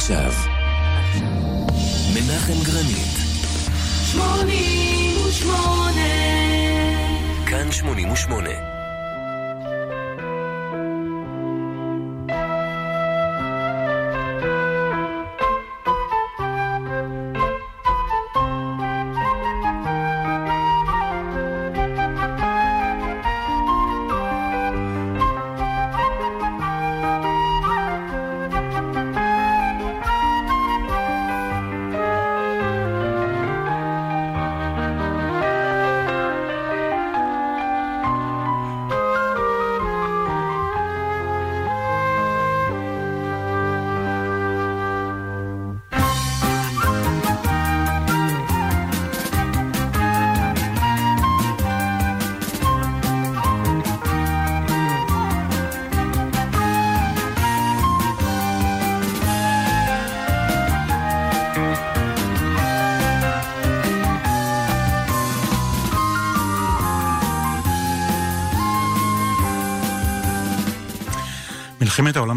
עכשיו. מנחם גרנית. 88 כאן 88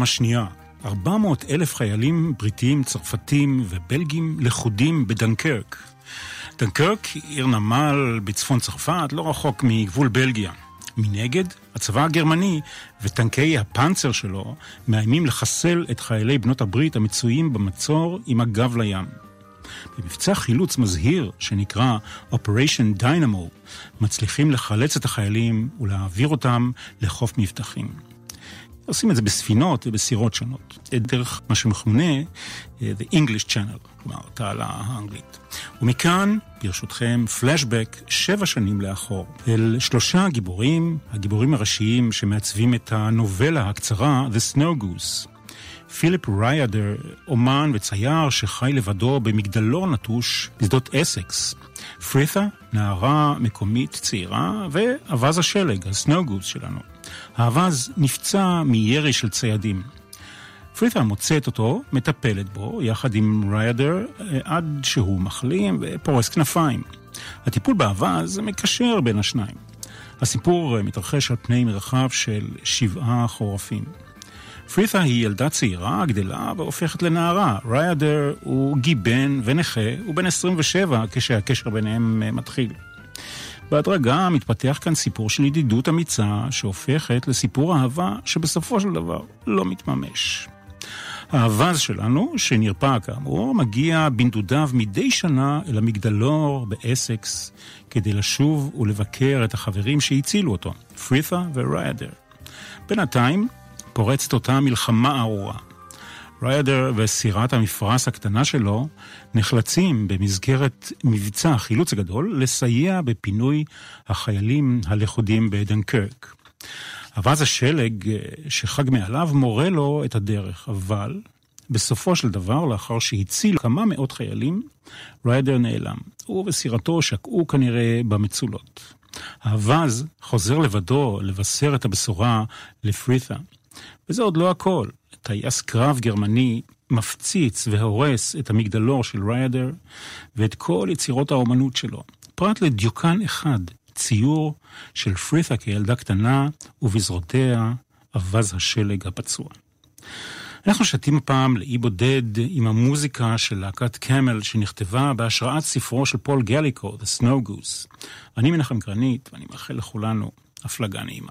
השנייה, 400 אלף חיילים בריטים, צרפתים ובלגים לכודים בדנקרק. דנקרק, עיר נמל בצפון צרפת, לא רחוק מגבול בלגיה. מנגד, הצבא הגרמני וטנקי הפנצר שלו מאיימים לחסל את חיילי בנות הברית המצויים במצור עם הגב לים. במבצע חילוץ מזהיר שנקרא Operation Dynamo, מצליחים לחלץ את החיילים ולהעביר אותם לחוף מבטחים. עושים את זה בספינות ובסירות שונות, דרך מה שמכונה uh, The English Channel, כלומר, תעלה האנגלית. ומכאן, ברשותכם, פלשבק שבע שנים לאחור, אל שלושה גיבורים, הגיבורים הראשיים שמעצבים את הנובלה הקצרה The Snow Goose. פיליפ ריידר, אומן וצייר שחי לבדו במגדלור נטוש בשדות אסקס. פריתה, נערה מקומית צעירה, ואווז השלג, הסנוגוס שלנו. האווז נפצע מירי של ציידים. פריתה מוצאת אותו, מטפלת בו, יחד עם ריידר, אה, עד שהוא מחלים ופורס כנפיים. הטיפול באווז מקשר בין השניים. הסיפור מתרחש על פני מרחב של שבעה חורפים. פריתה היא ילדה צעירה, גדלה והופכת לנערה. ריידר הוא גיבן ונכה, הוא בן 27 כשהקשר ביניהם אה, מתחיל. בהדרגה מתפתח כאן סיפור של ידידות אמיצה שהופכת לסיפור אהבה שבסופו של דבר לא מתממש. האווז שלנו, שנרפא כאמור, מגיע בנדודיו מדי שנה אל המגדלור באסקס כדי לשוב ולבקר את החברים שהצילו אותו, פריתה וריידר. בינתיים פורצת אותה מלחמה ארורה. ריידר וסירת המפרש הקטנה שלו נחלצים במסגרת מבצע החילוץ הגדול לסייע בפינוי החיילים הלכודים בדנקרק. אווז השלג אה, שחג מעליו מורה לו את הדרך, אבל בסופו של דבר, לאחר שהציל כמה מאות חיילים, ריידר נעלם. הוא וסירתו שקעו כנראה במצולות. האווז חוזר לבדו לבשר את הבשורה לפריתה. וזה עוד לא הכל. טייס קרב גרמני מפציץ והורס את המגדלור של ריידר ואת כל יצירות האומנות שלו. פרט לדיוקן אחד, ציור של פריתה כילדה קטנה ובזרועותיה אווז השלג הפצוע. אנחנו שטים הפעם לאי בודד עם המוזיקה של להקת קמל שנכתבה בהשראת ספרו של פול גליקו, The Snow Goose. אני מנחם גרנית ואני מאחל לכולנו הפלגה נעימה.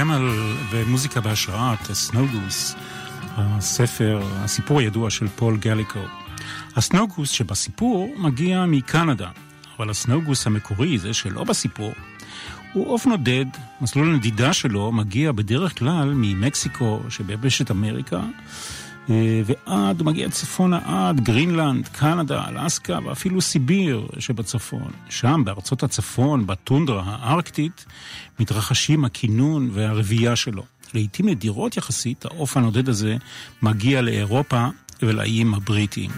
קמל ומוזיקה בהשראת Snow Goose, הספר, הסיפור הידוע של פול גליקו. ה Snow Goose שבסיפור מגיע מקנדה, אבל ה Snow Goose המקורי, זה שלא בסיפור, הוא עוף נודד, מסלול הנדידה שלו מגיע בדרך כלל ממקסיקו שביבשת אמריקה, ועד, הוא מגיע צפונה עד גרינלנד, קנדה, אלסקה ואפילו סיביר שבצפון. שם, בארצות הצפון, בטונדרה הארקטית, מתרחשים הכינון והרבייה שלו. לעיתים נדירות יחסית, העוף הנודד הזה מגיע לאירופה ולאיים הבריטיים.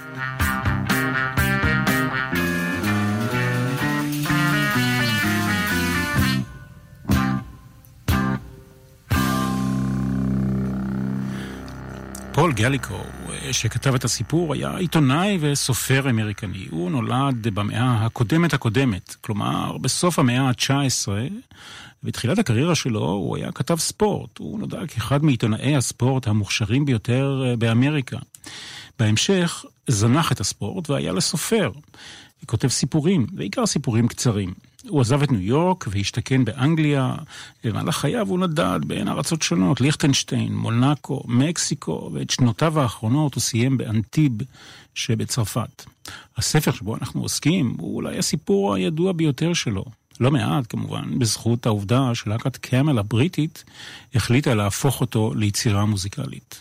פול גליקו, שכתב את הסיפור, היה עיתונאי וסופר אמריקני. הוא נולד במאה הקודמת הקודמת, כלומר בסוף המאה ה-19. בתחילת הקריירה שלו הוא היה כתב ספורט. הוא נודע כאחד מעיתונאי הספורט המוכשרים ביותר אה, באמריקה. בהמשך זנח את הספורט והיה לסופר. כותב סיפורים, בעיקר סיפורים קצרים. הוא עזב את ניו יורק והשתכן באנגליה. במהלך חייו הוא נדד בין ארצות שונות, ליכטנשטיין, מונאקו, מקסיקו, ואת שנותיו האחרונות הוא סיים באנטיב שבצרפת. הספר שבו אנחנו עוסקים הוא אולי הסיפור הידוע ביותר שלו. לא מעט, כמובן, בזכות העובדה שלהקת קאמל הבריטית החליטה להפוך אותו ליצירה מוזיקלית.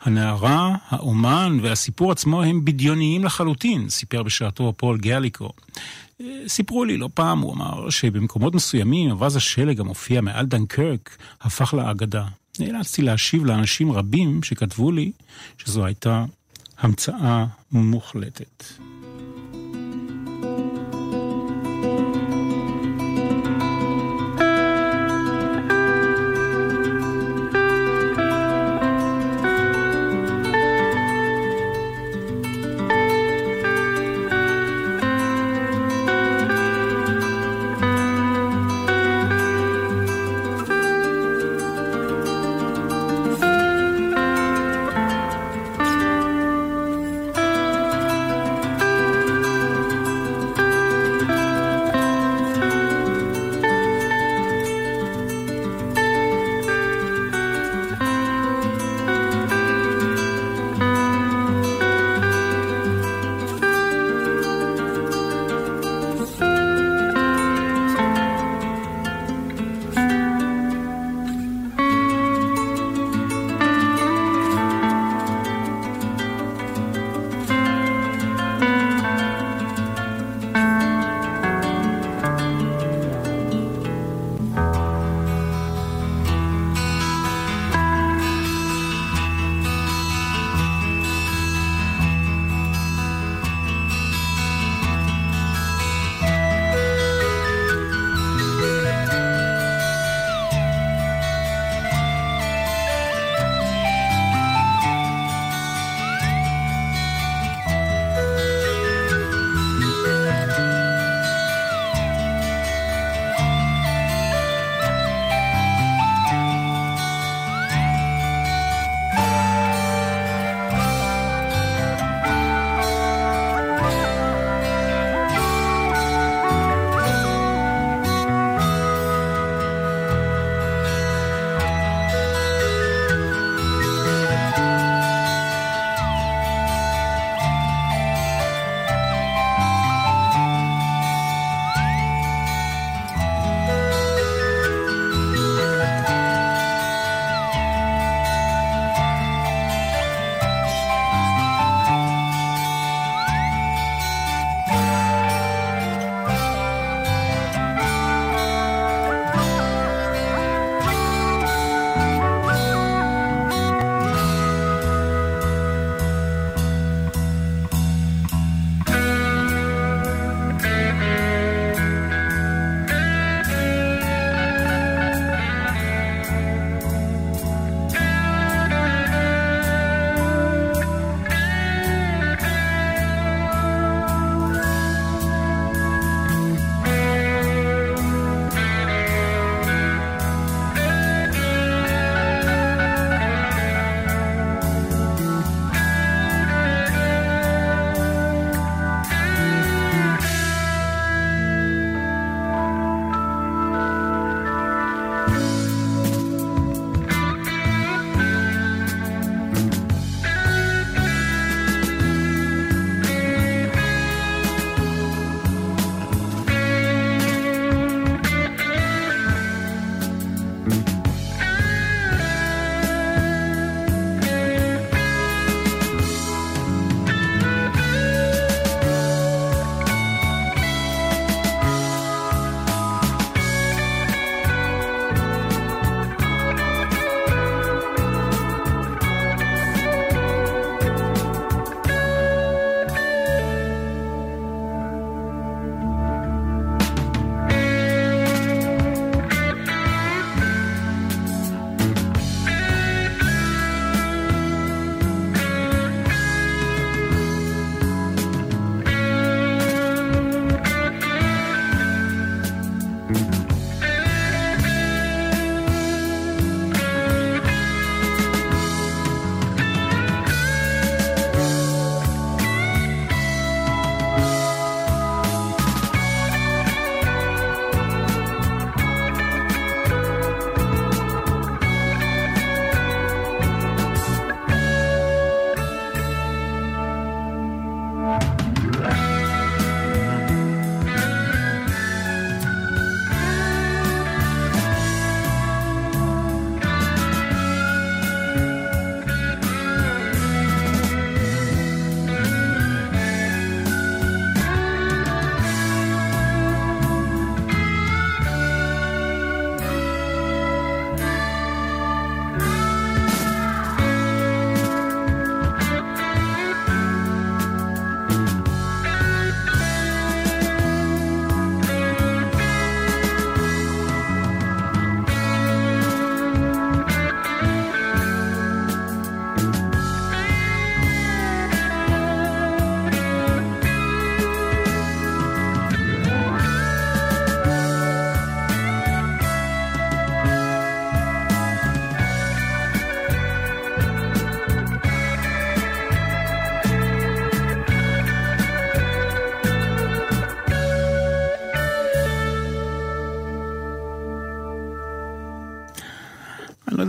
הנערה, האומן והסיפור עצמו הם בדיוניים לחלוטין, סיפר בשעתו פול גליקו. סיפרו לי לא פעם, הוא אמר, שבמקומות מסוימים אבז השלג המופיע מעל דנקרק הפך לאגדה. נאלצתי להשיב לאנשים רבים שכתבו לי שזו הייתה המצאה מוחלטת.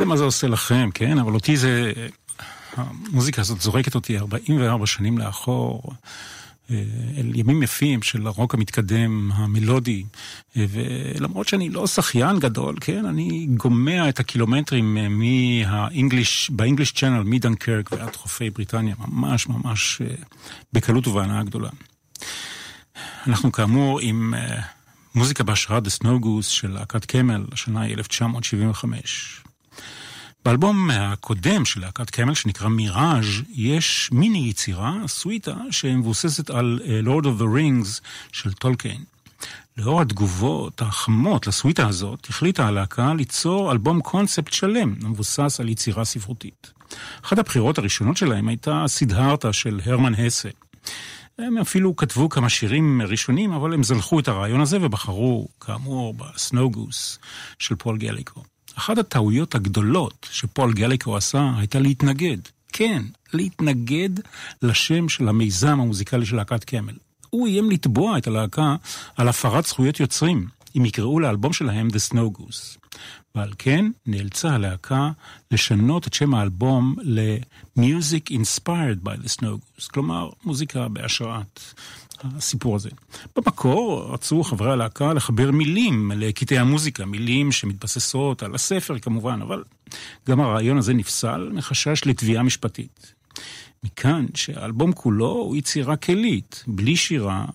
מה זה עושה לכם, כן? אבל אותי זה... המוזיקה הזאת זורקת אותי 44 שנים לאחור. אה, אל ימים יפים של הרוק המתקדם, המלודי, אה, ולמרות שאני לא שחיין גדול, כן, אני גומע את הקילומטרים אה, מהאנגליש, באנגליש צ'אנל, מדנקרק ועד חופי בריטניה, ממש ממש בקלות ובהנאה גדולה. אנחנו כאמור עם מוזיקה בהשראת The Snow Goose של להקת קמל, השנה היא 1975. באלבום הקודם של להקת קמל, שנקרא מיראז', יש מיני יצירה, סוויטה, שמבוססת על Lord of the Rings של טולקיין. לאור התגובות החמות לסוויטה הזאת, החליטה הלהקה ליצור אלבום קונספט שלם, המבוסס על יצירה ספרותית. אחת הבחירות הראשונות שלהם הייתה סידהרתה של הרמן הסה. הם אפילו כתבו כמה שירים ראשונים, אבל הם זלחו את הרעיון הזה ובחרו, כאמור, בסנוגוס של פול גליקו. אחת הטעויות הגדולות שפול גליקו עשה הייתה להתנגד. כן, להתנגד לשם של המיזם המוזיקלי של להקת קמל. הוא איים לתבוע את הלהקה על הפרת זכויות יוצרים, אם יקראו לאלבום שלהם The Snow Goose. ועל כן נאלצה הלהקה לשנות את שם האלבום ל-Music Inspired by the Snow Goose, כלומר מוזיקה בהשראת הסיפור הזה. במקור רצו חברי הלהקה לחבר מילים לקטעי המוזיקה, מילים שמתבססות על הספר כמובן, אבל גם הרעיון הזה נפסל מחשש לתביעה משפטית. מכאן שהאלבום כולו הוא יצירה כלית, בלי שירה,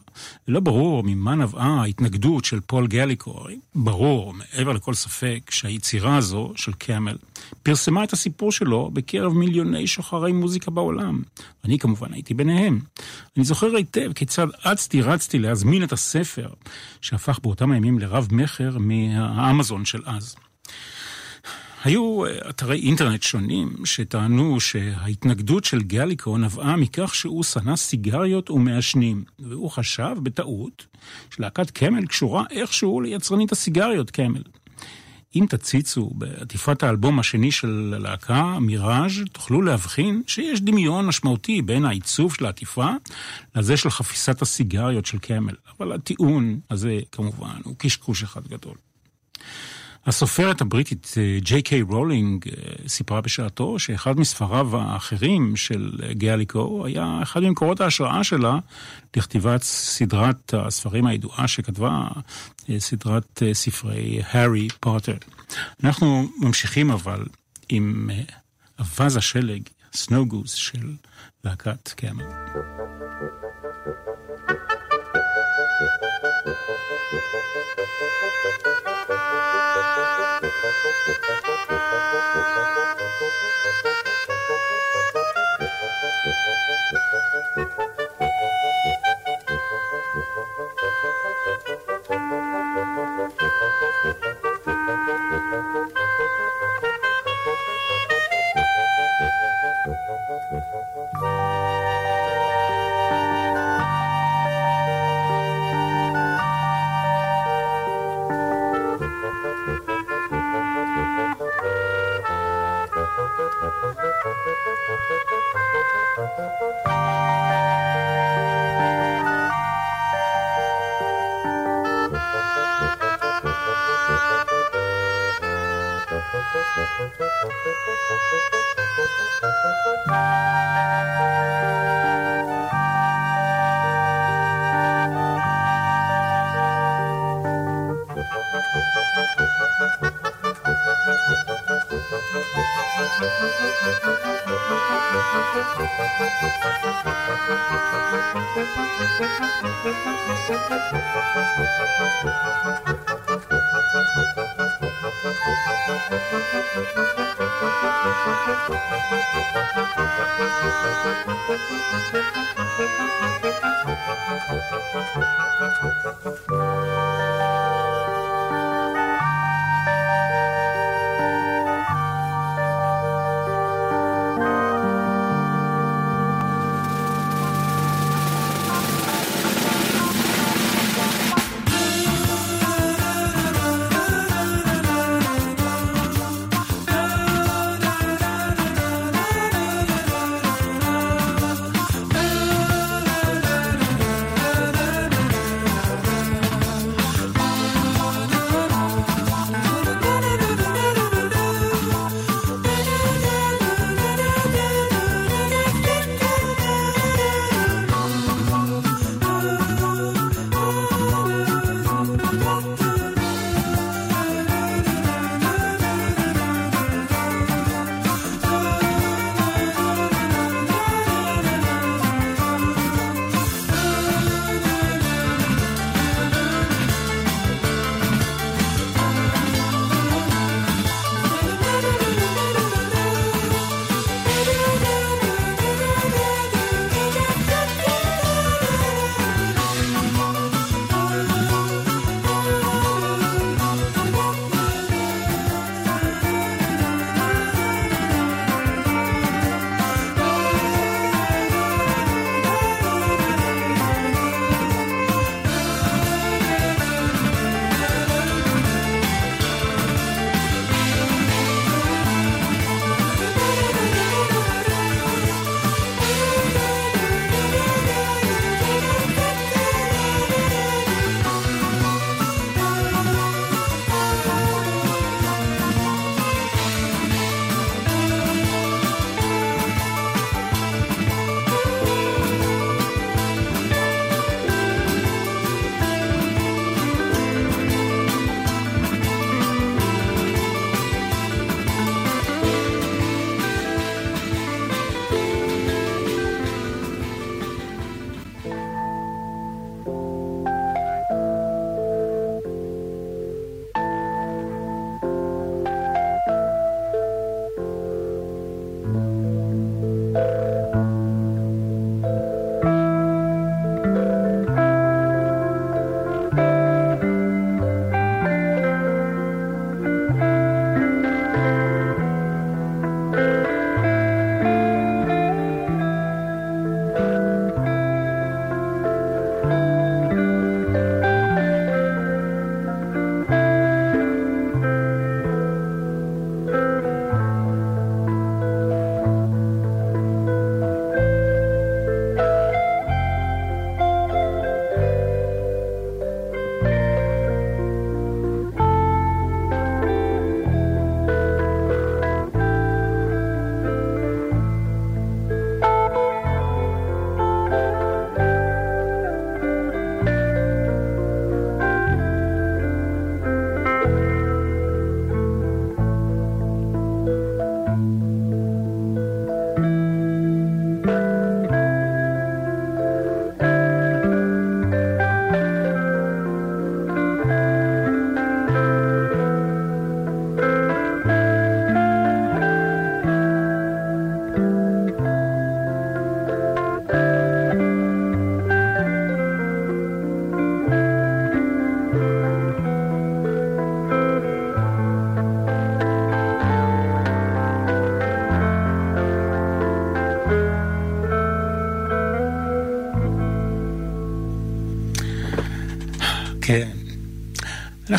ולא ברור ממה נבעה ההתנגדות של פול גליקו. ברור, מעבר לכל ספק, שהיצירה הזו של קאמל פרסמה את הסיפור שלו בקרב מיליוני שוחרי מוזיקה בעולם. אני כמובן הייתי ביניהם. אני זוכר היטב כיצד אצתי רצתי להזמין את הספר, שהפך באותם הימים לרב מכר מהאמזון של אז. היו אה, אתרי אינטרנט שונים שטענו שההתנגדות של גליקו נבעה מכך שהוא שנא סיגריות ומעשנים, והוא חשב בטעות שלהקת קמל קשורה איכשהו ליצרנית הסיגריות קמל. אם תציצו בעטיפת האלבום השני של הלהקה, מיראז', תוכלו להבחין שיש דמיון משמעותי בין העיצוב של העטיפה לזה של חפיסת הסיגריות של קמל. אבל הטיעון הזה, כמובן, הוא קשקוש אחד גדול. הסופרת הבריטית אה, ג'יי קיי רולינג אה, סיפרה בשעתו שאחד מספריו האחרים של אה, גיאליקו היה אחד ממקורות ההשראה שלה לכתיבת סדרת הספרים הידועה שכתבה, סדרת ספרי הארי פוטר. אנחנו ממשיכים אבל עם אווז השלג, סנואו גוז של להקת קאמל.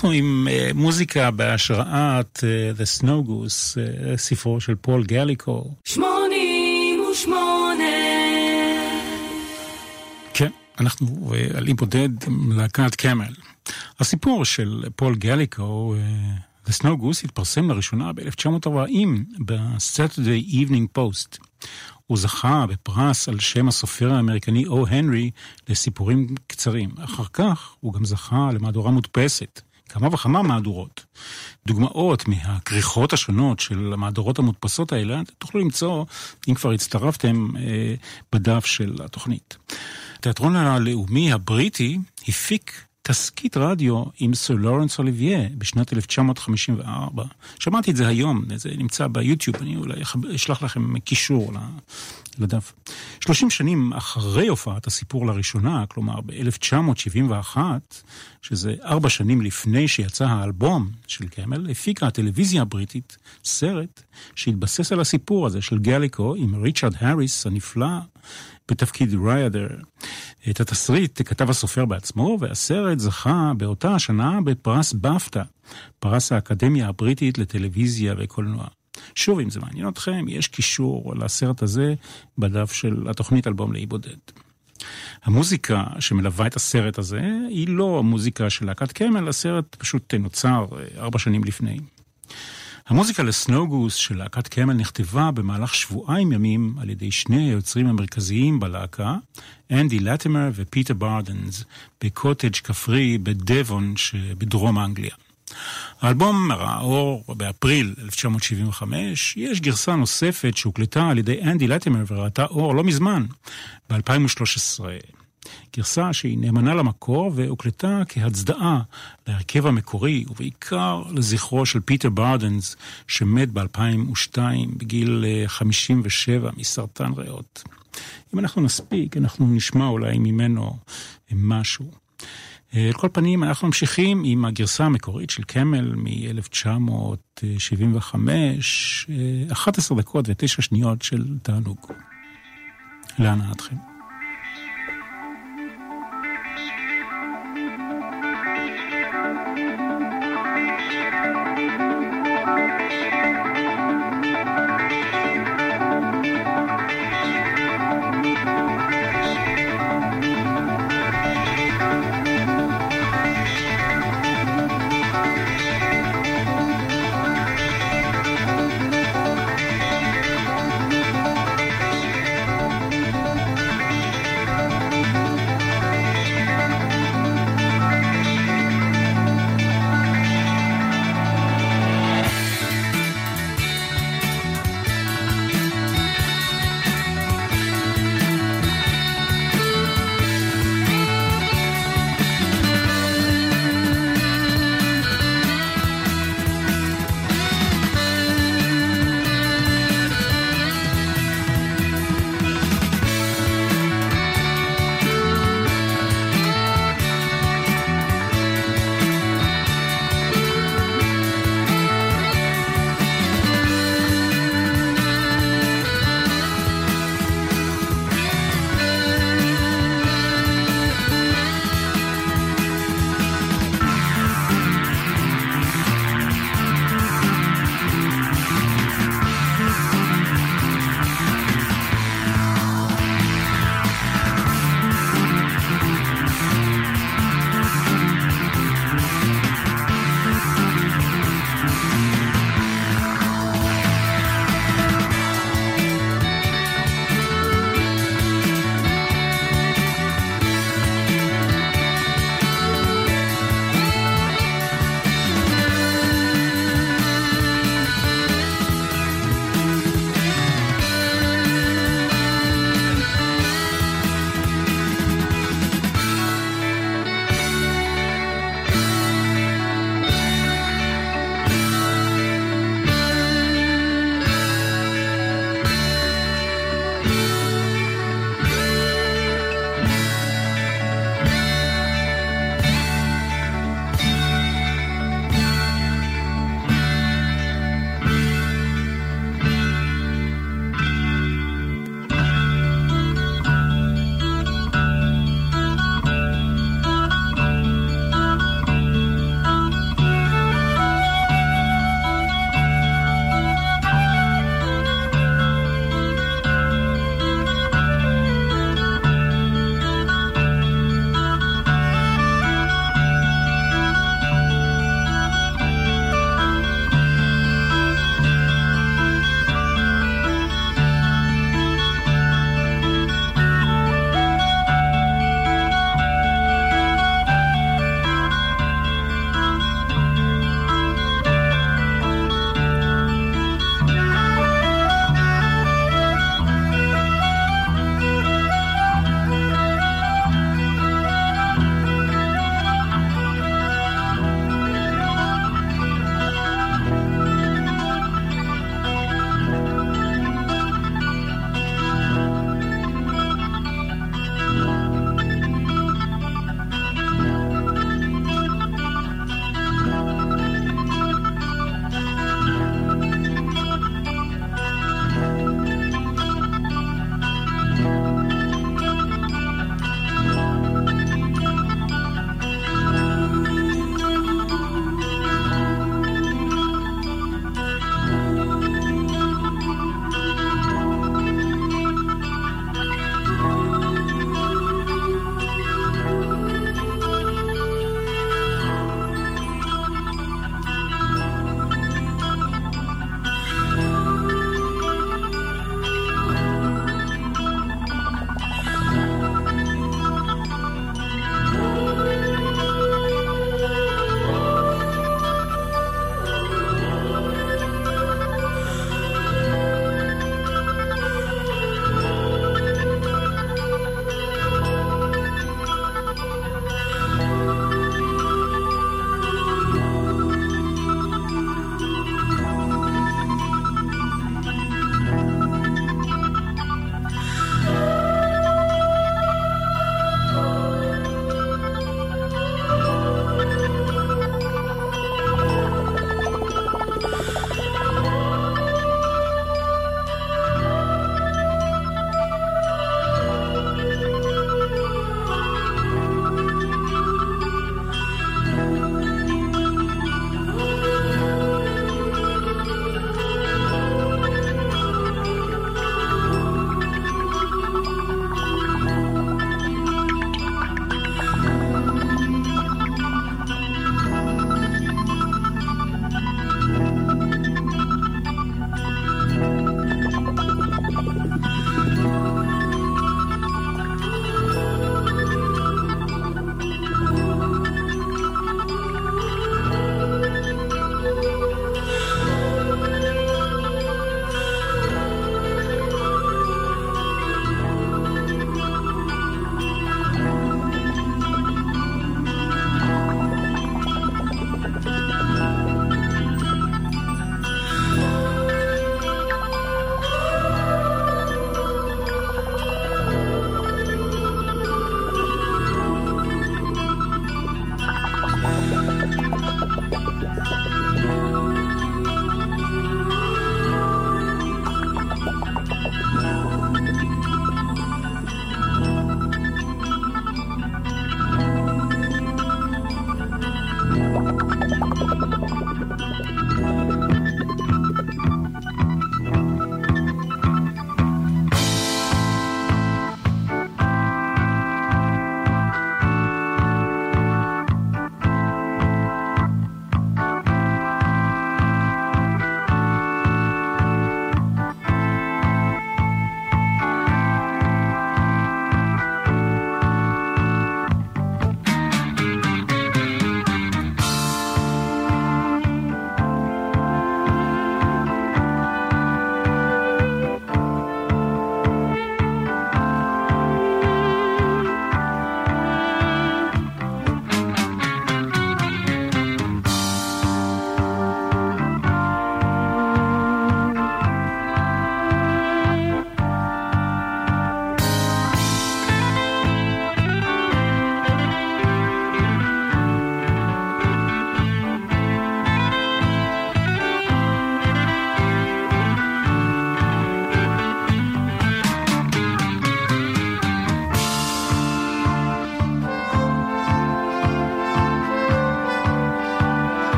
אנחנו עם אה, מוזיקה בהשראת אה, The Snow Goose, אה, ספרו של פול גליקו. שמונים ושמונה. כן, אנחנו על אי בודד עם להקת קמל. הסיפור של פול גליקו, The Snow Goose, התפרסם לראשונה ב-1940 ב-Saturday Evening Post. הוא זכה בפרס על שם הסופר האמריקני או הנרי לסיפורים קצרים. אחר כך הוא גם זכה למהדורה מודפסת. כמה וכמה מהדורות. דוגמאות מהכריכות השונות של המהדורות המודפסות האלה, תוכלו למצוא, אם כבר הצטרפתם, אה, בדף של התוכנית. התיאטרון הלאומי הבריטי הפיק תסקית רדיו עם סר לורנס אוליביה בשנת 1954. שמעתי את זה היום, זה נמצא ביוטיוב, אני אולי אשלח לכם קישור לדף. 30 שנים אחרי הופעת הסיפור לראשונה, כלומר ב-1971, שזה ארבע שנים לפני שיצא האלבום של קמל, הפיקה הטלוויזיה הבריטית סרט שהתבסס על הסיפור הזה של גליקו עם ריצ'רד האריס הנפלא בתפקיד ריידר. את התסריט כתב הסופר בעצמו, והסרט זכה באותה השנה בפרס באפטה, פרס האקדמיה הבריטית לטלוויזיה וקולנוע. שוב, אם זה מעניין אתכם, יש קישור לסרט הזה בדף של התוכנית אלבום לאי בודד. המוזיקה שמלווה את הסרט הזה היא לא המוזיקה של להקת קמל, הסרט פשוט נוצר אה, ארבע שנים לפני. המוזיקה ל Snow Goose של להקת קמל נכתבה במהלך שבועיים ימים על ידי שני היוצרים המרכזיים בלהקה, אנדי לטימר ופיטר ברדנס, בקוטג' כפרי בדבון שבדרום אנגליה. האלבום ראה אור באפריל 1975, יש גרסה נוספת שהוקלטה על ידי אנדי לטימר וראתה אור לא מזמן, ב-2013. גרסה שהיא נאמנה למקור והוקלטה כהצדעה להרכב המקורי, ובעיקר לזכרו של פיטר ברדנס, שמת ב-2002 בגיל 57 אה, מסרטן ריאות. אם אנחנו נספיק, אנחנו נשמע אולי ממנו משהו. אה, על כל פנים, אנחנו ממשיכים עם הגרסה המקורית של קמל מ-1975, 11 אה, דקות ו-9 שניות של תענוג. להנאתכם.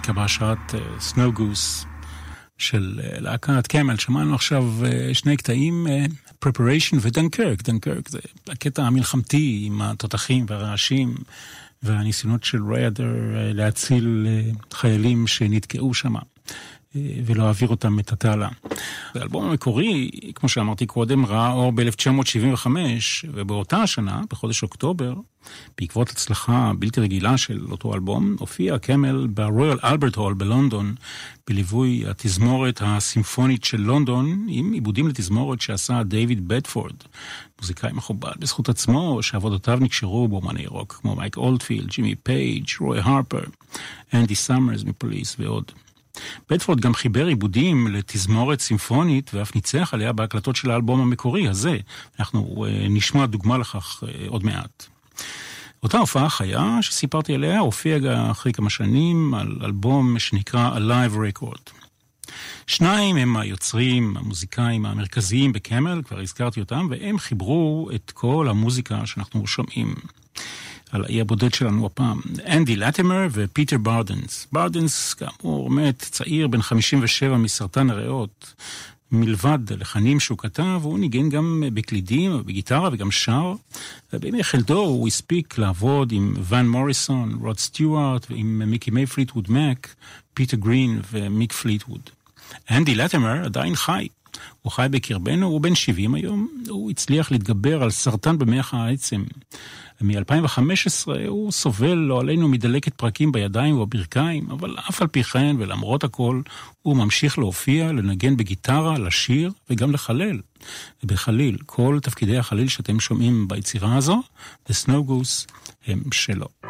מוזיקה בהשראת Snow Goose של להקת קמל. שמענו עכשיו שני קטעים, Preparation ודנקרק. דנקרק זה הקטע המלחמתי עם התותחים והרעשים והניסיונות של ריידר להציל חיילים שנתקעו שם. ולהעביר אותם את התעלה. האלבום המקורי, כמו שאמרתי קודם, ראה אור ב-1975, ובאותה השנה, בחודש אוקטובר, בעקבות הצלחה בלתי רגילה של אותו אלבום, הופיע קמל ברויאל אלברט הול בלונדון, בליווי התזמורת הסימפונית של לונדון, עם עיבודים לתזמורת שעשה דייוויד בדפורד, מוזיקאי מכובד בזכות עצמו, שעבודותיו נקשרו באומני רוק, כמו מייק אולדפילד, ג'ימי פייג', רוי הרפר, אנדי סאמרס מפוליס ועוד. בדפורד גם חיבר עיבודים לתזמורת סימפונית ואף ניצח עליה בהקלטות של האלבום המקורי הזה. אנחנו אה, נשמע דוגמה לכך אה, עוד מעט. אותה הופעה חיה שסיפרתי עליה הופיעה אחרי כמה שנים על אלבום שנקרא A Live Record. שניים הם היוצרים, המוזיקאים המרכזיים בקמל, כבר הזכרתי אותם, והם חיברו את כל המוזיקה שאנחנו שומעים. על האי הבודד שלנו הפעם, אנדי לטימר ופיטר ברדנס. ברדנס, כאמור, מת צעיר בן 57 מסרטן הריאות. מלבד לחנים שהוא כתב, הוא ניגן גם בקלידים, בגיטרה וגם שר. ובימי חלדו הוא הספיק לעבוד עם ון מוריסון, רוד סטיוארט ועם מקימי פליטווד מק, פיטר גרין ומיק פליטווד. אנדי לטימר עדיין חי. הוא חי בקרבנו, הוא בן 70 היום, הוא הצליח להתגבר על סרטן במח העצם. מ-2015 הוא סובל, לא עלינו, מדלקת פרקים בידיים ובברכיים, אבל אף על פי כן ולמרות הכל, הוא ממשיך להופיע, לנגן בגיטרה, לשיר וגם לחלל. ובחליל, כל תפקידי החליל שאתם שומעים ביצירה הזו, The Snow Goose הם שלו.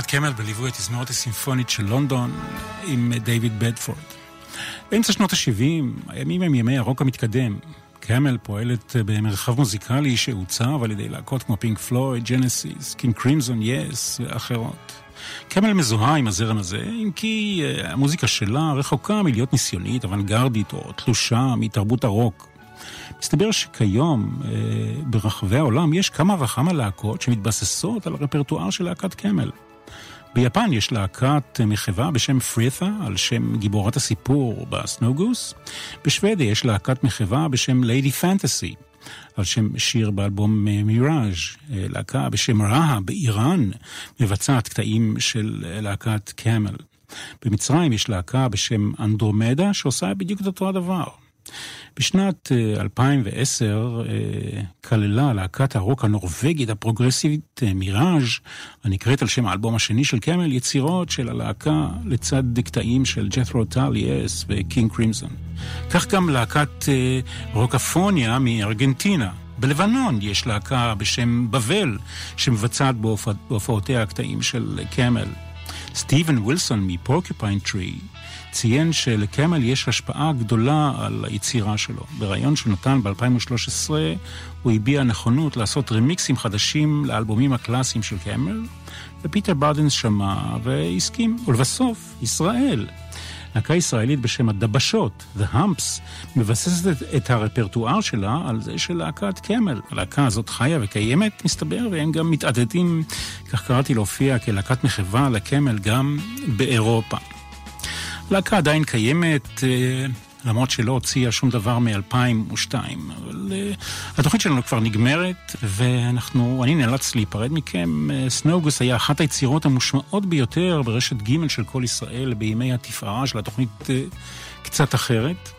להקת קמל בליווי התזמורת הסימפונית של לונדון עם דייוויד בדפורד. באמצע שנות ה-70, הימים הם ימי הרוק המתקדם. קמל פועלת במרחב מוזיקלי שעוצב על ידי להקות כמו פינק פלויד, ג'נסיס, קינג קרימזון, יס ואחרות. קמל מזוהה עם הזרם הזה, אם כי אה, המוזיקה שלה רחוקה מלהיות ניסיונית, אוונגרדית או תלושה מתרבות הרוק. מסתבר שכיום אה, ברחבי העולם יש כמה וכמה להקות שמתבססות על הרפרטואר של להקת קמל. ביפן יש להקת מחווה בשם פריתה, על שם גיבורת הסיפור בסנוגוס. בשוודיה יש להקת מחווה בשם ליידי פנטסי, על שם שיר באלבום מיראז'. להקה בשם רהה באיראן מבצעת קטעים של להקת קאמל. במצרים יש להקה בשם אנדרומדה שעושה בדיוק את אותו הדבר. בשנת 2010 אה, אה, כללה להקת הרוק הנורבגית הפרוגרסיבית אה, מיראז', הנקראת על שם האלבום השני של קמל, יצירות של הלהקה לצד קטעים של ג'ת'רו טל, יס וקינג קרימזון. כך גם להקת רוקפוניה מארגנטינה. בלבנון יש להקה בשם בבל, שמבצעת בהופעותיה קטעים של קמל. סטיבן ווילסון מפורקיפיין טרי ציין שלקמל יש השפעה גדולה על היצירה שלו. בריאיון שהוא נתן ב-2013 הוא הביע נכונות לעשות רמיקסים חדשים לאלבומים הקלאסיים של קמל, ופיטר ברדנס שמע והסכים. ולבסוף, ישראל. להקה ישראלית בשם הדבשות, The Humps, מבססת את הרפרטואר שלה על זה של להקת קמל. הלהקה הזאת חיה וקיימת, מסתבר, והם גם מתעתדים, כך קראתי להופיע כלהקת מחווה לקמל גם באירופה. הלהקה עדיין קיימת, אה, למרות שלא הוציאה שום דבר מ-2002. אבל uh, התוכנית שלנו כבר נגמרת, ואנחנו, אני נאלץ להיפרד מכם. אה, סנוגוס היה אחת היצירות המושמעות ביותר ברשת ג' של כל ישראל בימי התפארה של התוכנית קצת אחרת,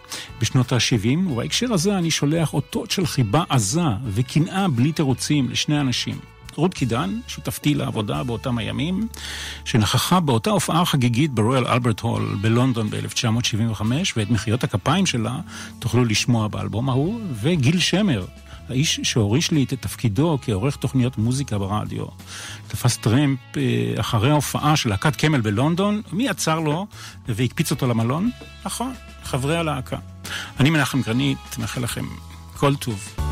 בשנות ה-70, ובהקשר הזה אני שולח אותות של חיבה עזה וקנאה בלי תירוצים לשני אנשים. רות קידן, שותפתי לעבודה באותם הימים, שנכחה באותה הופעה חגיגית ברויאל אלברט הול בלונדון ב-1975, ואת מחיאות הכפיים שלה תוכלו לשמוע באלבום ההוא, וגיל שמר. האיש שהוריש לי את תפקידו כעורך תוכניות מוזיקה ברדיו. תפס טרמפ אה, אחרי ההופעה של להקת קמל בלונדון, מי עצר לו והקפיץ אותו למלון? נכון, חברי הלהקה. אני מנחם גרנית, מאחל לכם כל טוב.